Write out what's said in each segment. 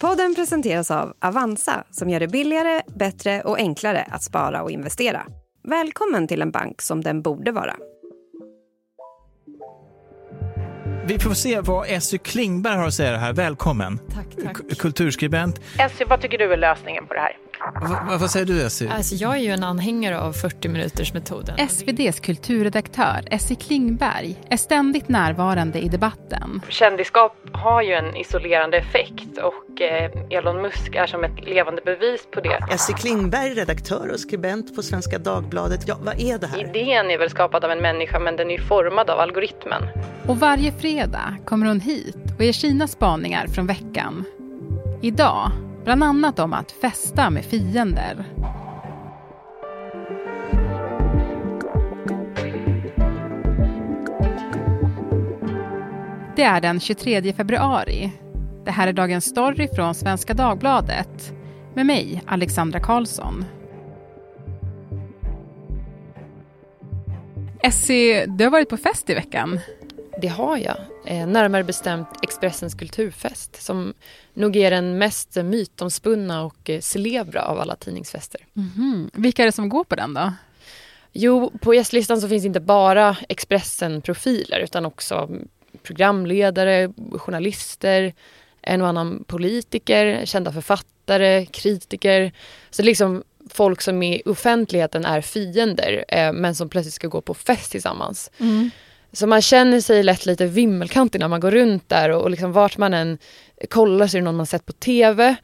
Podden presenteras av Avanza som gör det billigare, bättre och enklare att spara och investera. Välkommen till en bank som den borde vara. Vi får se vad Essy Klingberg har att säga här. Välkommen. Tack, tack. Kulturskribent. Essy, vad tycker du är lösningen på det här? Va, vad säger du Essy? Alltså, jag är ju en anhängare av 40 minuters metoden. SVDs kulturredaktör Essie Klingberg är ständigt närvarande i debatten. Kändisskap har ju en isolerande effekt och eh, Elon Musk är som ett levande bevis på det. Essie Klingberg, redaktör och skribent på Svenska Dagbladet. Ja, vad är det här? Idén är väl skapad av en människa men den är ju formad av algoritmen. Och varje fredag kommer hon hit och ger sina spaningar från veckan. Idag, bland annat om att festa med fiender. Det är den 23 februari. Det här är dagens story från Svenska Dagbladet med mig, Alexandra Karlsson. Essie, du har varit på fest i veckan. Det har jag. Eh, närmare bestämt Expressens kulturfest som nog är den mest mytomspunna och eh, celebra av alla tidningsfester. Mhm. Vilka är det som går på den då? Jo, på gästlistan så finns inte bara Expressen-profiler utan också programledare, journalister, en och annan politiker, kända författare, kritiker. Så liksom folk som i offentligheten är fiender eh, men som plötsligt ska gå på fest tillsammans. Så man känner sig lätt lite vimmelkantig när man går runt där och, och liksom vart man än kollar så är det någon man sett på TV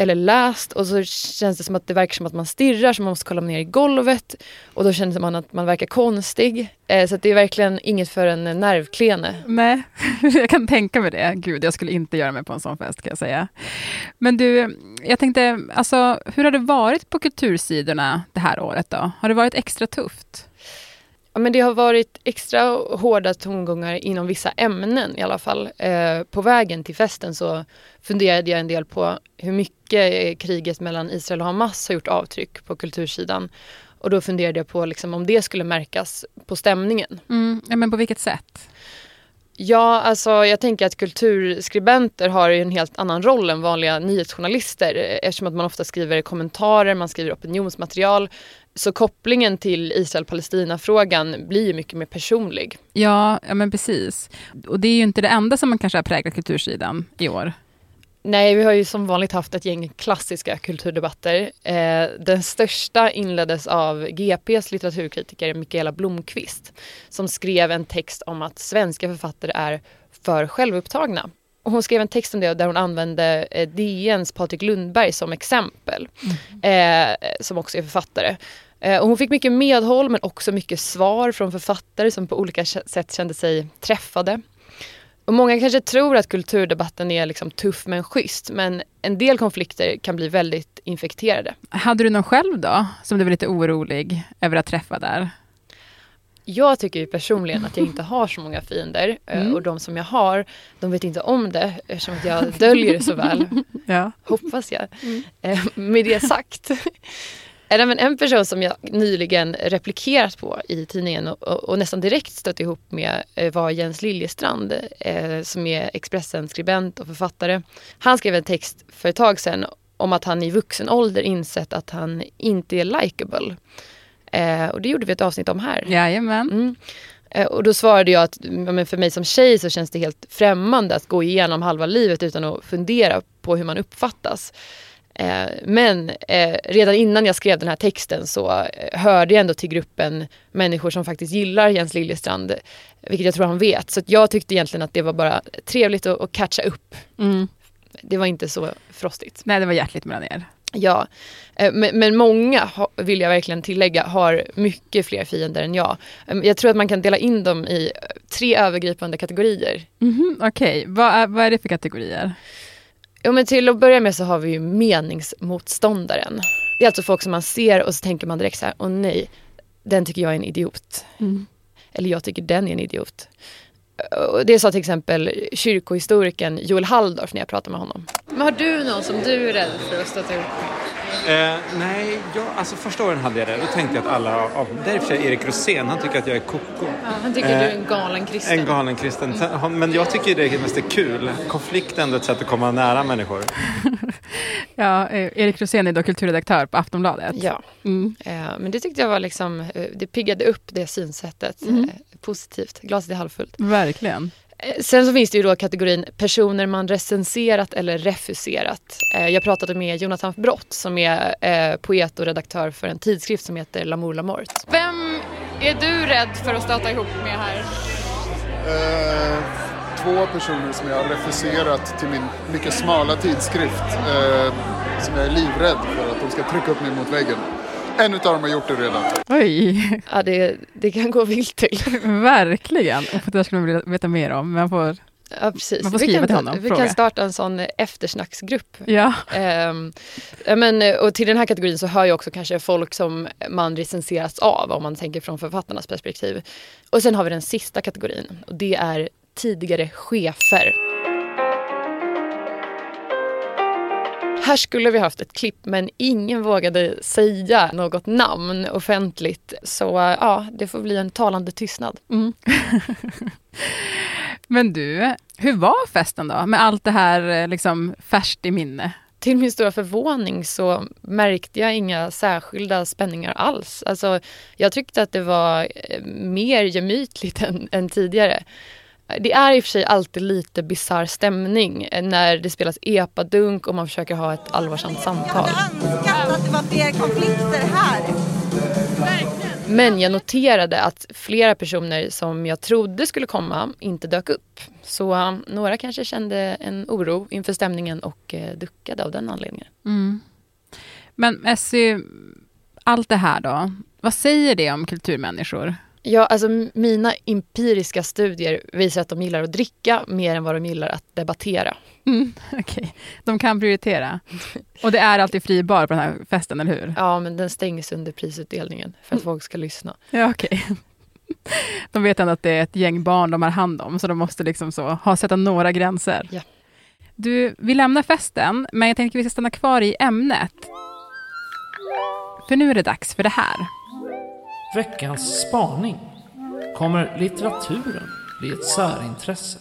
eller läst och så känns det som att det verkar som att man stirrar så man måste kolla ner i golvet och då känner man att man verkar konstig. Eh, så att det är verkligen inget för en nervklene. Nej, jag kan tänka mig det. Gud, jag skulle inte göra mig på en sån fest kan jag säga. Men du, jag tänkte, alltså, hur har det varit på kultursidorna det här året då? Har det varit extra tufft? Ja, men det har varit extra hårda tongångar inom vissa ämnen i alla fall. Eh, på vägen till festen så funderade jag en del på hur mycket eh, kriget mellan Israel och Hamas har gjort avtryck på kultursidan. Och då funderade jag på liksom, om det skulle märkas på stämningen. Mm, ja, men på vilket sätt? Ja, alltså jag tänker att kulturskribenter har ju en helt annan roll än vanliga nyhetsjournalister eftersom att man ofta skriver kommentarer, man skriver opinionsmaterial. Så kopplingen till Israel-Palestina-frågan blir ju mycket mer personlig. Ja, ja, men precis. Och det är ju inte det enda som man kanske har präglat kultursidan i år. Nej, vi har ju som vanligt haft ett gäng klassiska kulturdebatter. Eh, den största inleddes av GPs litteraturkritiker Mikaela Blomqvist som skrev en text om att svenska författare är för självupptagna. Och hon skrev en text om det där hon använde eh, DNs Patrik Lundberg som exempel, eh, som också är författare. Eh, och hon fick mycket medhåll men också mycket svar från författare som på olika sätt kände sig träffade. Och många kanske tror att kulturdebatten är liksom tuff men schysst men en del konflikter kan bli väldigt infekterade. Hade du någon själv då, som du var lite orolig över att träffa där? Jag tycker ju personligen att jag inte har så många fiender eh, och de som jag har, de vet inte om det eftersom att jag döljer det så väl. Ja. Hoppas jag. Eh, med det sagt. Men En person som jag nyligen replikerat på i tidningen och, och, och nästan direkt stött ihop med eh, var Jens Liljestrand eh, som är Expressen-skribent och författare. Han skrev en text för ett tag sedan om att han i vuxen ålder insett att han inte är likable. Eh, och det gjorde vi ett avsnitt om här. Jajamän. Mm. Eh, Och då svarade jag att men för mig som tjej så känns det helt främmande att gå igenom halva livet utan att fundera på hur man uppfattas. Eh, Men eh, redan innan jag skrev den här texten så eh, hörde jag ändå till gruppen människor som faktiskt gillar Jens Liljestrand, vilket jag tror han vet. Så jag tyckte egentligen att det var bara trevligt att, att catcha upp. Mm. Det var inte så frostigt. Nej, det var hjärtligt mellan er. Ja, men, men många, vill jag verkligen tillägga, har mycket fler fiender än jag. Jag tror att man kan dela in dem i tre övergripande kategorier. Mhm, Okej, vad, är, vad är det för kategorier? Jo, men till att börja med så har vi ju meningsmotståndaren. Det är alltså folk som man ser och så tänker man direkt så här, åh nej, den tycker jag är en idiot. Eller jag tycker den är en idiot. Och Det sa till exempel kyrkohistorikern Joel Halldorf när jag pratade med honom. Men har du någon som du är rädd för att stöta ihop med? Eh, nej, jag, alltså första åren hade jag det. Då tänkte jag att alla av... Det är i och för sig Erik Rosén, han tycker att jag är koko. Ja, han tycker Eh, du är en galen kristen. En galen kristen. Men jag tycker det är mest är kul. Konflikt är ändå ett sätt att komma nära människor. Ja, eh, Erik Rosén är då kulturredaktör på Aftonbladet. Ja, Mm. eh, men det tyckte jag var liksom, eh, det piggade upp det synsättet Mm. eh, positivt. Glaset är halvfullt. Verkligen. Eh, Sen så finns det ju då kategorin personer man recenserat eller refuserat. Eh, Jag pratade med Jonathan Brott som är eh, poet och redaktör för en tidskrift som heter L'amour la mort. Vem är du rädd för att stöta ihop med här? Eh, två personer som jag har refuserat till min mycket smala tidskrift eh, som jag är livrädd för att de ska trycka upp mig mot väggen. En utav dem har gjort det redan. Oj, Ja, det, det kan gå vilt till. verkligen. Och det skulle man vilja veta mer om. Men jag får, Ja, precis. Man får vi skriva kan, till honom, vi fråga. kan starta en sån eftersnacksgrupp. ja. Ehm, men, och till den här kategorin så hör ju också kanske folk som man recenseras av om man tänker från författarnas perspektiv. Och sen har vi den sista kategorin och det är tidigare chefer. Här skulle vi haft ett klipp men ingen vågade säga något namn offentligt. Så ja, det får bli en talande tystnad. Mm. Men du, hur var festen då? Med allt det här eh, liksom färskt i minne. Till min stora förvåning så märkte jag inga särskilda spänningar alls. Alltså, jag tyckte att det var eh, mer gemytligt än, än tidigare. Det är i och för sig alltid lite bizarr stämning eh, när det spelas epadunk och man försöker ha ett allvarsamt samtal. önskat att det var fler konflikter här. Men jag noterade att flera personer som jag trodde skulle komma inte dök upp. Så eh, några kanske kände en oro inför stämningen och eh, duckade av den anledningen. Mm. Men Essie, allt det här då, vad säger det om kulturmänniskor? Ja, alltså mina empiriska studier visar att de gillar att dricka mer än vad de gillar att debattera. Mm, Okej, de kan prioritera. Och det är alltid fri bar på den här festen, eller hur? Ja, men den stängs under prisutdelningen för att folk ska lyssna. Ja, okej. De vet ändå att det är ett gäng barn de har hand om, så de måste liksom så ha sätta några gränser. Ja. Du, vi lämnar festen, men jag tänker att vi ska stanna kvar i ämnet. För nu är det dags för det här. Veckans spaning. Kommer litteraturen bli ett särintresse?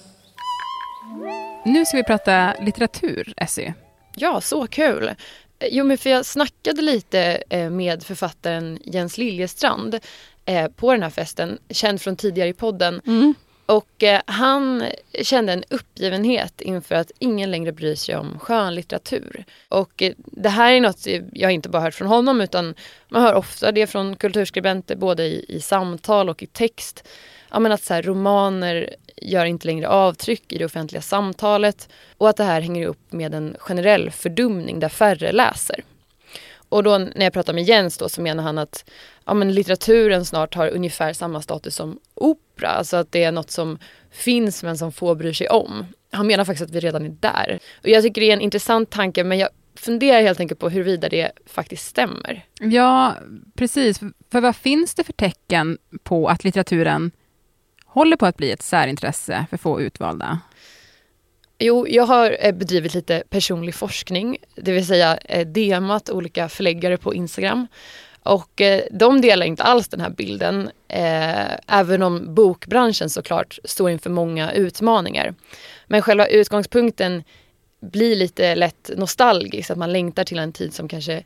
Nu ska vi prata litteratur, Essie. Ja, så kul! Jo, men för jag snackade lite eh, med författaren Jens Liljestrand eh, på den här festen, känd från tidigare i podden. Och eh, han kände en uppgivenhet inför att ingen längre bryr sig om skönlitteratur. Och eh, det här är något jag inte bara hört från honom utan man hör ofta det från kulturskribenter både i, i samtal och i text. Ja, men att så här, romaner gör inte längre avtryck i det offentliga samtalet och att det här hänger ihop med en generell fördumning där färre läser. Och då när jag pratar med Jens då så menar han att ja, men litteraturen snart har ungefär samma status som opera. Alltså att det är något som finns men som få bryr sig om. Han menar faktiskt att vi redan är där. Och jag tycker det är en intressant tanke men jag funderar helt enkelt på huruvida det faktiskt stämmer. Ja, precis. För vad finns det för tecken på att litteraturen håller på att bli ett särintresse för få utvalda? Jo, jag har eh, bedrivit lite personlig forskning, det vill säga eh, DMat olika förläggare på Instagram. Och eh, de delar inte alls den här bilden, även om bokbranschen såklart står inför många utmaningar. Men själva utgångspunkten blir lite lätt nostalgisk, att man längtar till en tid som kanske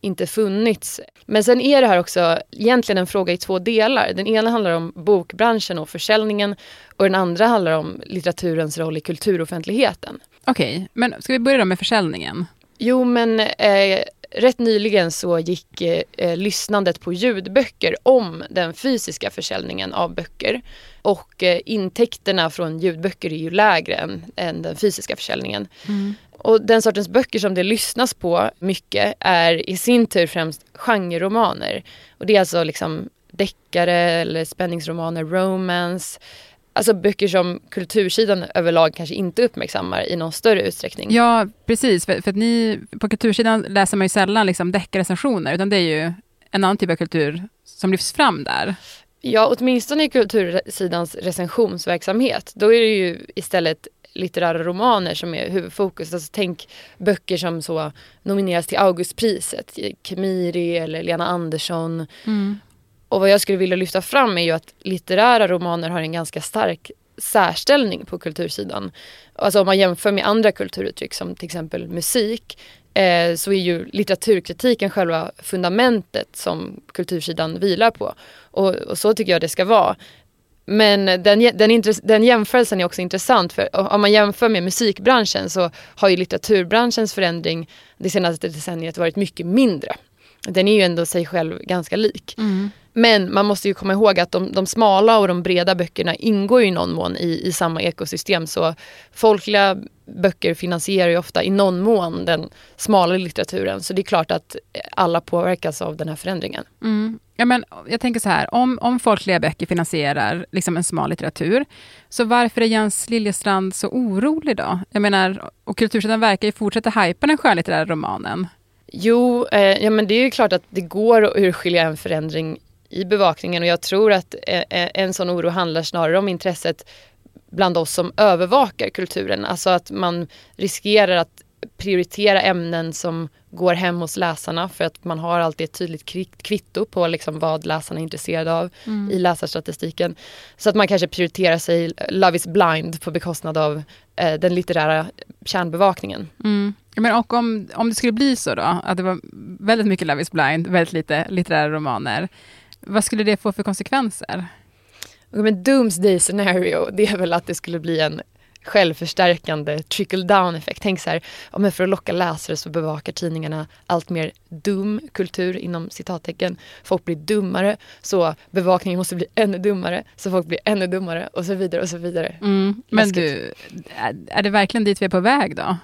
inte funnits. Men sen är det här också egentligen en fråga i två delar. Den ena handlar om bokbranschen och försäljningen och den andra handlar om litteraturens roll i kulturoffentligheten. Okej, men ska vi börja då med försäljningen? Jo, men eh, rätt nyligen så gick eh, lyssnandet på ljudböcker om den fysiska försäljningen av böcker. Och eh, intäkterna från ljudböcker är ju lägre än, än den fysiska försäljningen. Och den sortens böcker som det lyssnas på mycket är i sin tur främst genreromaner. Och det är alltså liksom deckare eller spänningsromaner, romance. Alltså böcker som kultursidan överlag kanske inte uppmärksammar i någon större utsträckning. Ja, precis. För, för att ni, på kultursidan läser man ju sällan liksom deckrecensioner, utan det är ju en annan typ av kultur som lyfts fram där. Ja, åtminstone i kultursidans recensionsverksamhet. Då är det ju istället litterära romaner som är huvudfokus. Alltså tänk böcker som så nomineras till Augustpriset, Kemiri eller Lena Andersson. Mm. Och vad jag skulle vilja lyfta fram är ju att litterära romaner har en ganska stark särställning på kultursidan. Alltså om man jämför med andra kulturuttryck som till exempel musik eh, så är ju litteraturkritiken själva fundamentet som kultursidan vilar på. Och, och så tycker jag det ska vara. Men den, den, den jämförelsen är också intressant för om man jämför med musikbranschen så har ju litteraturbranschens förändring det senaste decenniet varit mycket mindre. Den är ju ändå sig själv ganska lik. Mm. Men man måste ju komma ihåg att de, de, smala och de breda böckerna ingår i någon mån i, i samma ekosystem. Så folkliga böcker finansierar ju ofta i någon mån den smala litteraturen. Så det är klart att alla påverkas av den här förändringen. Mm. Ja, men jag tänker så här, om, om folkliga böcker finansierar liksom en smal litteratur, så varför är Jens Liljestrand så orolig då? Jag menar, och Kultursidan verkar ju fortsätta hypa den skönlitterära romanen. Jo, eh, ja, men det är ju klart att det går att urskilja en förändring i bevakningen och jag tror att eh, eh, en sån oro handlar snarare om intresset bland oss som övervakar kulturen. Alltså att man riskerar att prioritera ämnen som går hem hos läsarna för att man har alltid ett tydligt kvitto på liksom vad läsarna är intresserade av mm. i läsarstatistiken. Så att man kanske prioriterar sig Love is blind på bekostnad av eh, den litterära kärnbevakningen. Mm. Men och om, om det skulle bli så då, att det var väldigt mycket Love is blind, väldigt lite litterära romaner. Vad skulle det få för konsekvenser? Men doomsday scenario, det är väl att det skulle bli en självförstärkande trickle down effekt. Tänk så här, ja, men för att locka läsare så bevakar tidningarna allt mer dum kultur inom citattecken. Folk blir dummare så bevakningen måste bli ännu dummare så folk blir ännu dummare och så vidare och så vidare. Mm. Men du, är det verkligen dit vi är på väg då?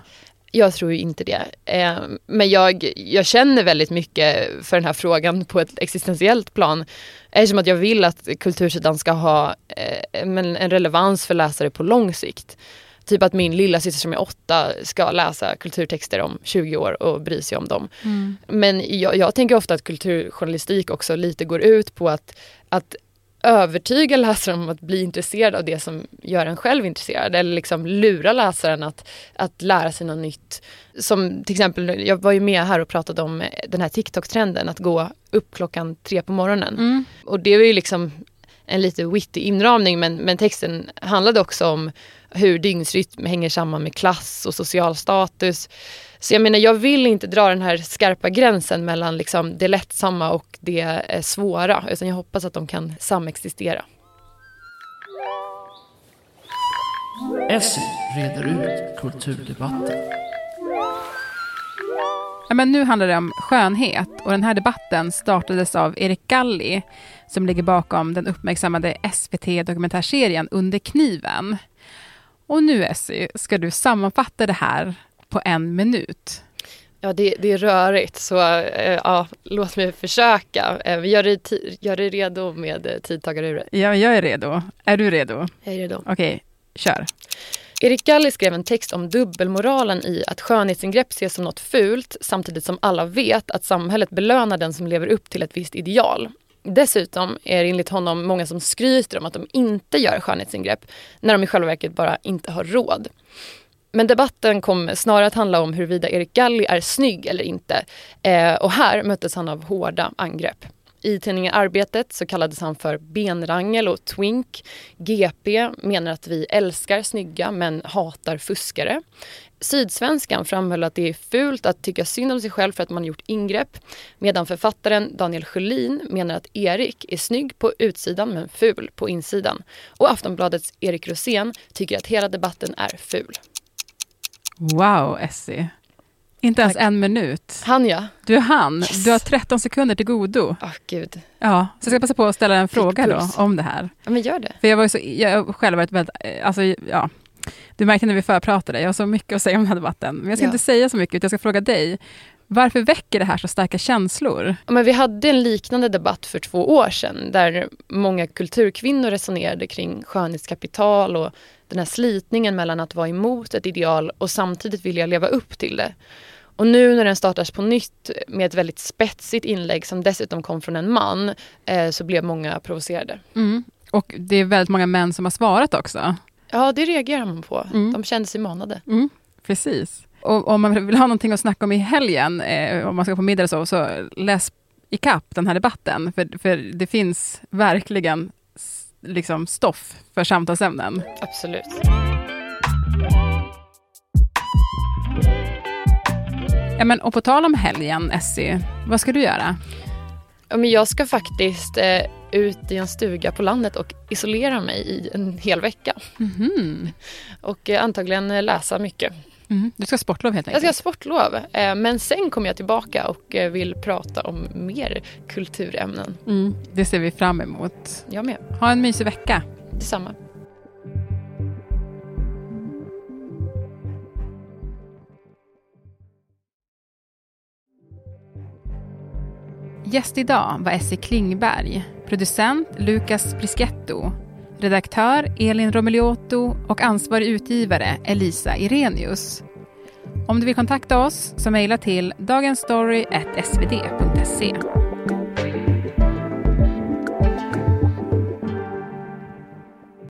Jag tror ju inte det. Eh, men jag, jag känner väldigt mycket för den här frågan på ett existentiellt plan. Eftersom att jag vill att kultursidan ska ha eh, en relevans för läsare på lång sikt. Typ att min lilla syster som är åtta ska läsa kulturtexter om 20 år och bry sig om dem. Mm. Men jag, jag tänker ofta att kulturjournalistik också lite går ut på att, att övertyga läsaren om att bli intresserad av det som gör en själv intresserad. Eller liksom lura läsaren att, att lära sig något nytt. Som till exempel, jag var ju med här och pratade om den här TikTok-trenden att gå upp klockan tre på morgonen. Mm. Och det var ju liksom en lite witty inramning men, men texten handlade också om hur dygnsrytm hänger samman med klass och social status. Så jag menar, jag vill inte dra den här skarpa gränsen mellan liksom det lättsamma och det eh, svåra. Utan jag hoppas att de kan samexistera. Essie reder ut kulturdebatten. Ja, men nu handlar det om skönhet och den här debatten startades av Erik Galli som ligger bakom den uppmärksammade SVT-dokumentärserien Under kniven. Och nu Essie ska du sammanfatta det här på en minut. Ja, det, det är rörigt, så äh, ja, låt mig försöka. Äh, gör, dig gör dig redo med äh, tidtagaruret. Ja, jag är redo. Är du redo? Jag är redo. Okej, kör. Erik Galli skrev en text om dubbelmoralen i att skönhetsingrepp ses som något fult samtidigt som alla vet att samhället belönar den som lever upp till ett visst ideal. Dessutom är det enligt honom många som skryter om att de inte gör skönhetsingrepp när de i själva verket bara inte har råd. Men debatten kom snarare att handla om huruvida Erik Galli är snygg eller inte. Eh, och här möttes han av hårda angrepp. I tidningen Arbetet så kallades han för benrangel och twink. GP menar att vi älskar snygga men hatar fuskare. Sydsvenskan framhöll att det är fult att tycka synd om sig själv för att man gjort ingrepp. Medan författaren Daniel Sjölin menar att Erik är snygg på utsidan men ful på insidan. Och Aftonbladets Erik Rosén tycker att hela debatten är ful. Wow, Essie. Inte ens en minut. Han ja. Du är han. Yes. Du har 13 sekunder till godo. Oh, Gud. Ja, så jag ska passa på att ställa en fråga då om det här. Ja, men gör det. För jag var så, jag själv varit väldigt, eh, alltså ja. Du märkte när vi förpratade, jag har så mycket att säga om den här debatten. Men jag ska ja. inte säga så mycket, utan jag ska fråga dig. Varför väcker det här så starka känslor? men vi hade en liknande debatt för två år sedan där många kulturkvinnor resonerade kring skönhetskapital och den här slitningen mellan att vara emot ett ideal och samtidigt vilja leva upp till det. Och nu när den startas på nytt med ett väldigt spetsigt inlägg som dessutom kom från en man eh, så blev många provocerade. Mm. Och det är väldigt många män som har svarat också. Ja, det reagerar man på. Mm. De kände sig manade. Mm, precis. Och om man vill ha någonting att snacka om i helgen, eh, om man ska på middag så, så läs i kapp den här debatten. För, för det finns verkligen liksom stoff för samtalsämnen. Absolut. Ja, men, och på tal om helgen, Essie, vad ska du göra? Ja, men jag ska faktiskt eh, ut i en stuga på landet och isolera mig i en hel vecka. Mhm. Och eh, antagligen eh, läsa mycket. Mm. Du ska ha sportlov helt Jag ska ha enkelt? sportlov, eh, men sen kommer jag tillbaka och eh, vill prata om mer kulturämnen. Mm. Det ser vi fram emot. Jag med. Ha en mysig vecka. Detsamma. Gäst idag var Essie Klingberg, producent Lukas Brisketto, redaktör Elin Romeliotto och ansvarig utgivare Elisa Irenius. Om du vill kontakta oss så mejla till dagensstory.svd.se.